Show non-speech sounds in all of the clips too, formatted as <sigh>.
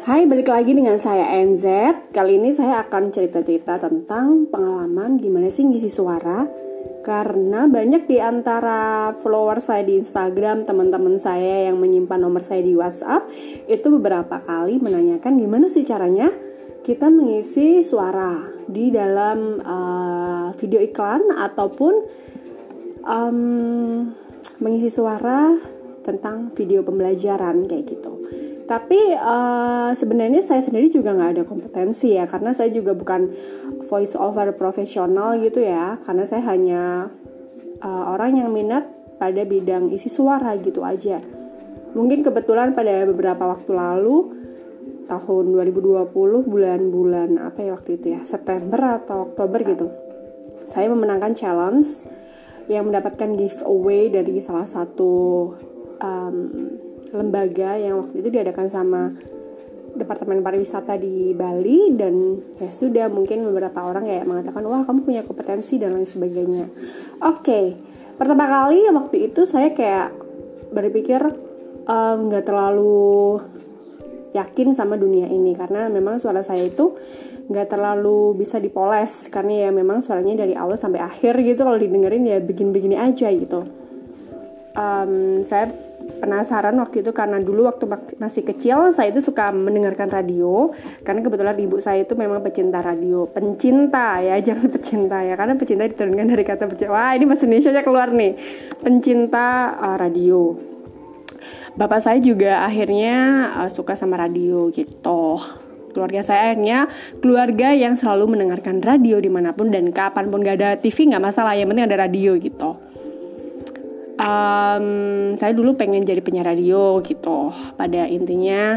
Hai, balik lagi dengan saya NZ. Kali ini saya akan cerita-cerita tentang pengalaman gimana sih ngisi suara. Karena banyak di antara follower saya di Instagram, teman-teman saya yang menyimpan nomor saya di WhatsApp, itu beberapa kali menanyakan gimana sih caranya kita mengisi suara di dalam uh, video iklan ataupun um, mengisi suara tentang video pembelajaran kayak gitu. Tapi uh, sebenarnya saya sendiri juga nggak ada kompetensi ya, karena saya juga bukan voice over profesional gitu ya, karena saya hanya uh, orang yang minat pada bidang isi suara gitu aja. Mungkin kebetulan pada beberapa waktu lalu tahun 2020 bulan-bulan apa ya waktu itu ya September atau Oktober gitu saya memenangkan challenge yang mendapatkan giveaway dari salah satu um, lembaga yang waktu itu diadakan sama Departemen Pariwisata di Bali dan ya sudah mungkin beberapa orang kayak mengatakan wah kamu punya kompetensi dan lain sebagainya. Oke, okay. pertama kali waktu itu saya kayak berpikir nggak um, terlalu yakin sama dunia ini karena memang suara saya itu nggak terlalu bisa dipoles karena ya memang suaranya dari awal sampai akhir gitu kalau didengerin ya begini-begini aja gitu. Um, saya penasaran waktu itu karena dulu waktu masih kecil saya itu suka mendengarkan radio. Karena kebetulan ibu saya itu memang pecinta radio. Pencinta ya <laughs> jangan pecinta ya. Karena pecinta diturunkan dari kata pecinta. Wah ini bahasa Indonesia nya keluar nih. Pencinta uh, radio. Bapak saya juga akhirnya uh, suka sama radio gitu. Keluarga saya akhirnya keluarga yang selalu mendengarkan radio di mana pun dan kapan pun gak ada TV nggak masalah. Yang penting ada radio gitu um, saya dulu pengen jadi penyiar radio gitu. Pada intinya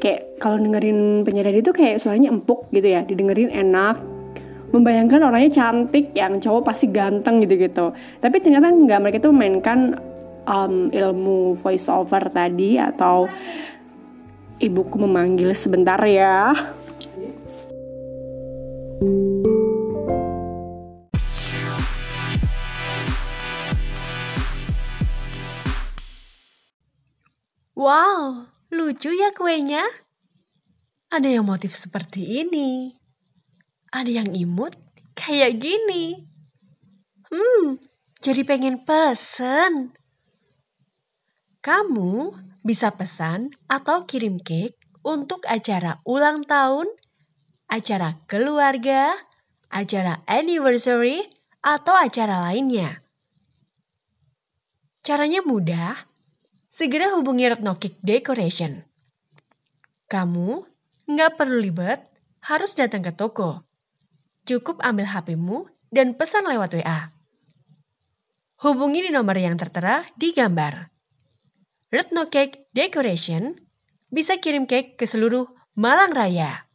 kayak kalau dengerin penyiar radio itu kayak suaranya empuk gitu ya. Didengerin enak. Membayangkan orangnya cantik yang cowok pasti ganteng gitu gitu tapi ternyata nggak mereka tuh memainkan um, ilmu voice over tadi atau ibuku memanggil sebentar ya Wow, lucu ya kuenya. Ada yang motif seperti ini. Ada yang imut kayak gini. Hmm, jadi pengen pesen. Kamu bisa pesan atau kirim cake untuk acara ulang tahun, acara keluarga, acara anniversary, atau acara lainnya. Caranya mudah, segera hubungi Retno Cake Decoration. Kamu nggak perlu ribet, harus datang ke toko. Cukup ambil HPmu dan pesan lewat WA. Hubungi di nomor yang tertera di gambar. Retno Cake Decoration bisa kirim cake ke seluruh Malang Raya.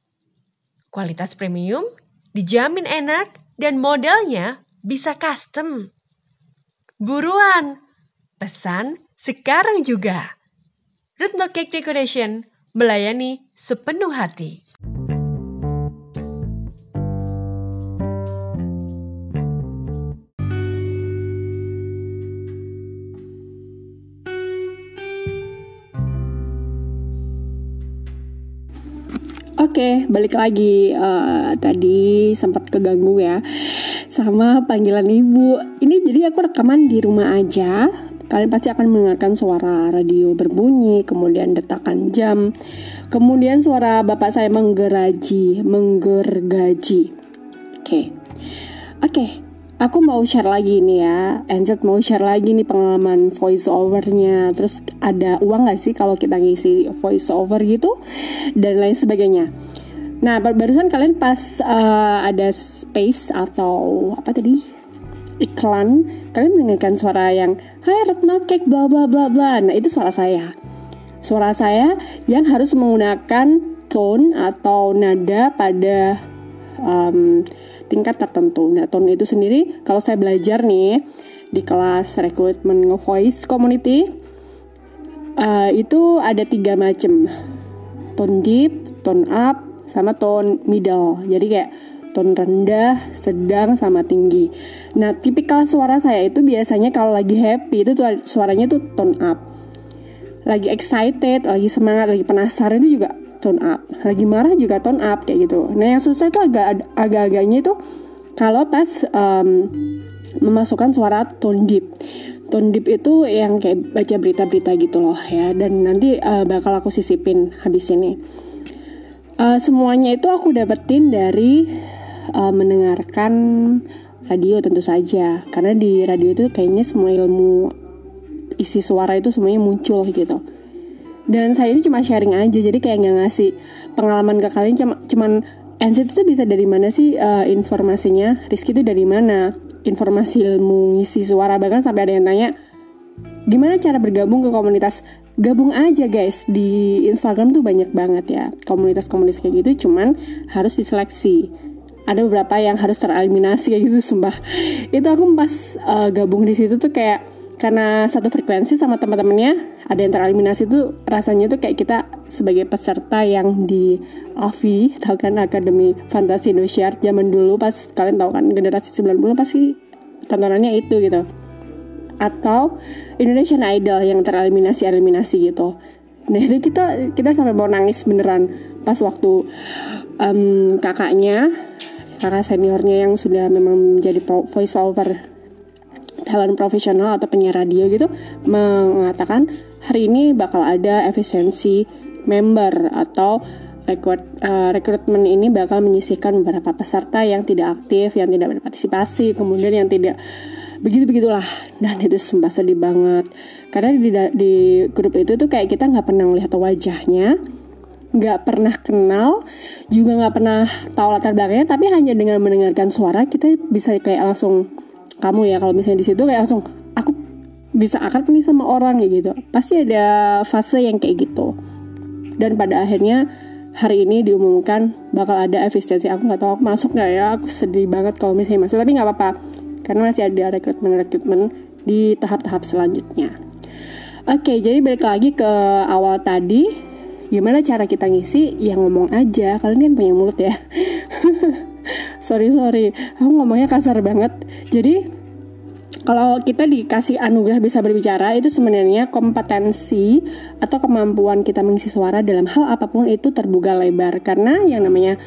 Kualitas premium, dijamin enak, dan modelnya bisa custom. Buruan, pesan sekarang juga. Retno Cake Decoration melayani sepenuh hati. Oke, balik lagi. Uh, tadi sempat keganggu ya sama panggilan ibu. Ini jadi aku rekaman di rumah aja. Kalian pasti akan mendengarkan suara radio berbunyi, kemudian detakan jam, kemudian suara bapak saya menggeraji, menggergaji. Oke, okay. oke. Okay. Aku mau share lagi nih ya, NZ mau share lagi nih pengalaman voice overnya. Terus ada uang gak sih kalau kita ngisi voice over gitu dan lain sebagainya. Nah barusan kalian pas uh, ada space atau apa tadi iklan, kalian mendengarkan suara yang Hai Retno Cake bla bla bla bla. Nah itu suara saya. Suara saya yang harus menggunakan tone atau nada pada um, tingkat tertentu. Nah, tone itu sendiri kalau saya belajar nih di kelas recruitment voice community uh, itu ada tiga macam tone deep, tone up, sama tone middle. Jadi kayak tone rendah, sedang, sama tinggi. Nah, tipikal suara saya itu biasanya kalau lagi happy itu suaranya tuh tone up. Lagi excited, lagi semangat, lagi penasaran itu juga tone up. Lagi marah juga tone up kayak gitu. Nah yang susah itu agak agak-agaknya itu kalau pas um, memasukkan suara tone deep. Tone deep itu yang kayak baca berita-berita gitu loh ya. Dan nanti uh, bakal aku sisipin habis ini. Uh, semuanya itu aku dapetin dari uh, mendengarkan radio tentu saja. Karena di radio itu kayaknya semua ilmu isi suara itu semuanya muncul gitu. Dan saya itu cuma sharing aja jadi kayak nggak ngasih pengalaman ke kalian. Cuma cuman NCT itu bisa dari mana sih uh, informasinya? Rizky itu dari mana? Informasi ilmu ngisi suara bahkan sampai ada yang tanya gimana cara bergabung ke komunitas? Gabung aja guys. Di Instagram tuh banyak banget ya komunitas-komunitas kayak gitu cuman harus diseleksi ada beberapa yang harus tereliminasi kayak gitu sumpah. Itu aku pas uh, gabung di situ tuh kayak karena satu frekuensi sama teman-temannya ada yang tereliminasi tuh rasanya tuh kayak kita sebagai peserta yang di AVI tahu kan Akademi Fantasi Indosiar zaman dulu pas kalian tahu kan generasi 90 pasti tontonannya itu gitu. Atau Indonesian Idol yang tereliminasi eliminasi gitu. Nah itu kita kita sampai mau nangis beneran pas waktu um, kakaknya kakak seniornya yang sudah memang menjadi voice over talent profesional atau penyiar radio gitu mengatakan hari ini bakal ada efisiensi member atau rekrut uh, rekrutmen ini bakal menyisihkan beberapa peserta yang tidak aktif, yang tidak berpartisipasi, kemudian yang tidak begitu begitulah dan itu sumpah sedih banget. Karena di di grup itu tuh kayak kita nggak pernah melihat wajahnya nggak pernah kenal juga nggak pernah tahu latar belakangnya tapi hanya dengan mendengarkan suara kita bisa kayak langsung kamu ya kalau misalnya di situ kayak langsung aku bisa akrab nih sama orang ya gitu. Pasti ada fase yang kayak gitu. Dan pada akhirnya hari ini diumumkan bakal ada efisiensi. Aku nggak tahu aku masuk nggak ya? Aku sedih banget kalau misalnya masuk tapi nggak apa-apa karena masih ada rekrutmen rekrutmen di tahap-tahap selanjutnya. Oke jadi balik lagi ke awal tadi gimana cara kita ngisi? Ya ngomong aja. Kalian kan punya mulut ya. <laughs> Sorry sorry. Aku ngomongnya kasar banget. Jadi kalau kita dikasih anugerah bisa berbicara itu sebenarnya kompetensi atau kemampuan kita mengisi suara dalam hal apa pun itu terbuka lebar. Karena yang namanya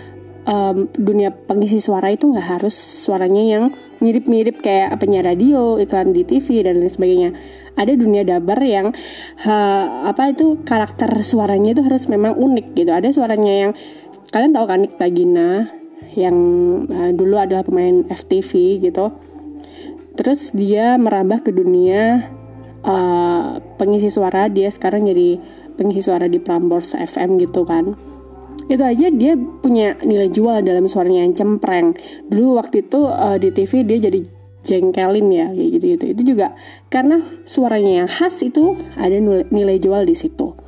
um, dunia pengisi suara itu nggak harus suaranya yang mirip-mirip kayak penyiar radio, iklan di TV dan lain sebagainya. Ada dunia dabar yang ha, apa itu karakter suaranya itu harus memang unik gitu. Ada suaranya yang kalian tahu kan Nikta Gina yang uh, dulu adalah pemain FTV gitu terus dia merambah ke dunia uh, pengisi suara dia sekarang jadi pengisi suara di Prambors FM gitu kan itu aja dia punya nilai jual dalam suaranya yang cempreng dulu waktu itu uh, di TV dia jadi jengkelin ya kayak gitu gitu itu juga karena suaranya yang khas itu ada nilai jual di situ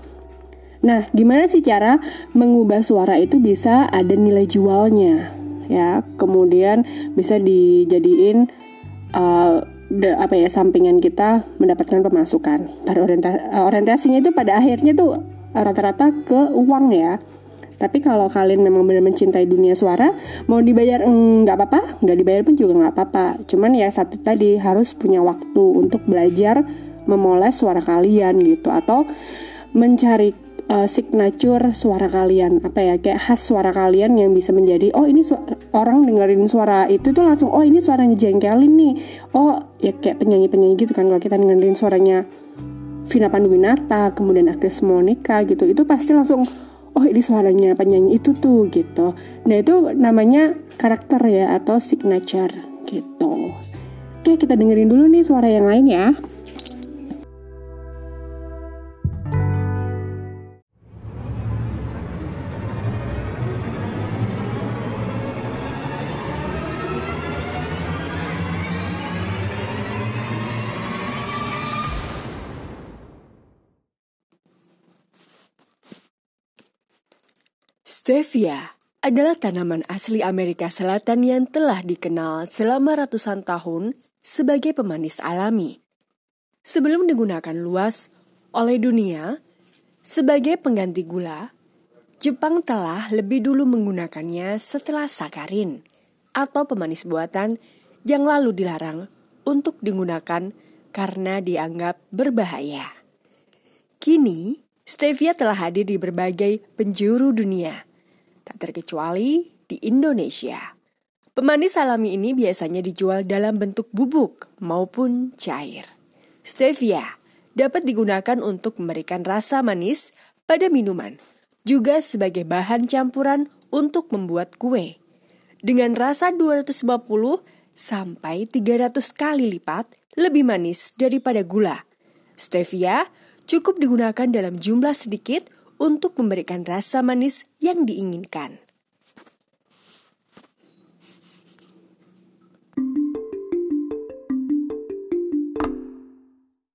nah gimana sih cara mengubah suara itu bisa ada nilai jualnya ya kemudian bisa dijadiin uh, de, apa ya sampingan kita mendapatkan pemasukan. Pada orientasi, orientasinya itu pada akhirnya tuh rata-rata ke uang ya. Tapi kalau kalian memang benar mencintai dunia suara, mau dibayar nggak apa-apa, nggak dibayar pun juga nggak apa-apa. Cuman ya satu tadi harus punya waktu untuk belajar memoles suara kalian gitu. Atau mencari uh, signature suara kalian. Apa ya kayak khas suara kalian yang bisa menjadi oh ini orang dengerin suara itu tuh langsung oh ini suaranya jengkelin nih. Oh ya kayak penyanyi penyanyi gitu kan kalau kita dengerin suaranya Vina Panduwinata kemudian Agnes Monica gitu itu pasti langsung oh ini suaranya penyanyi itu tuh gitu. Nah itu namanya karakter ya atau signature gitu. Oke kita dengerin dulu nih suara yang lain ya Stevia adalah tanaman asli Amerika Selatan yang telah dikenal selama ratusan tahun sebagai pemanis alami. Sebelum digunakan luas oleh dunia sebagai pengganti gula, Jepang telah lebih dulu menggunakannya setelah sakarin atau pemanis buatan yang lalu dilarang untuk digunakan karena dianggap berbahaya. Kini, stevia telah hadir di berbagai penjuru dunia, tak terkecuali di Indonesia. Pemanis alami ini biasanya dijual dalam bentuk bubuk maupun cair. Stevia dapat digunakan untuk memberikan rasa manis pada minuman, juga sebagai bahan campuran untuk membuat kue. Dengan rasa 250 sampai 300 kali lipat lebih manis daripada gula. Stevia cukup digunakan dalam jumlah sedikit untuk memberikan rasa manis yang diinginkan.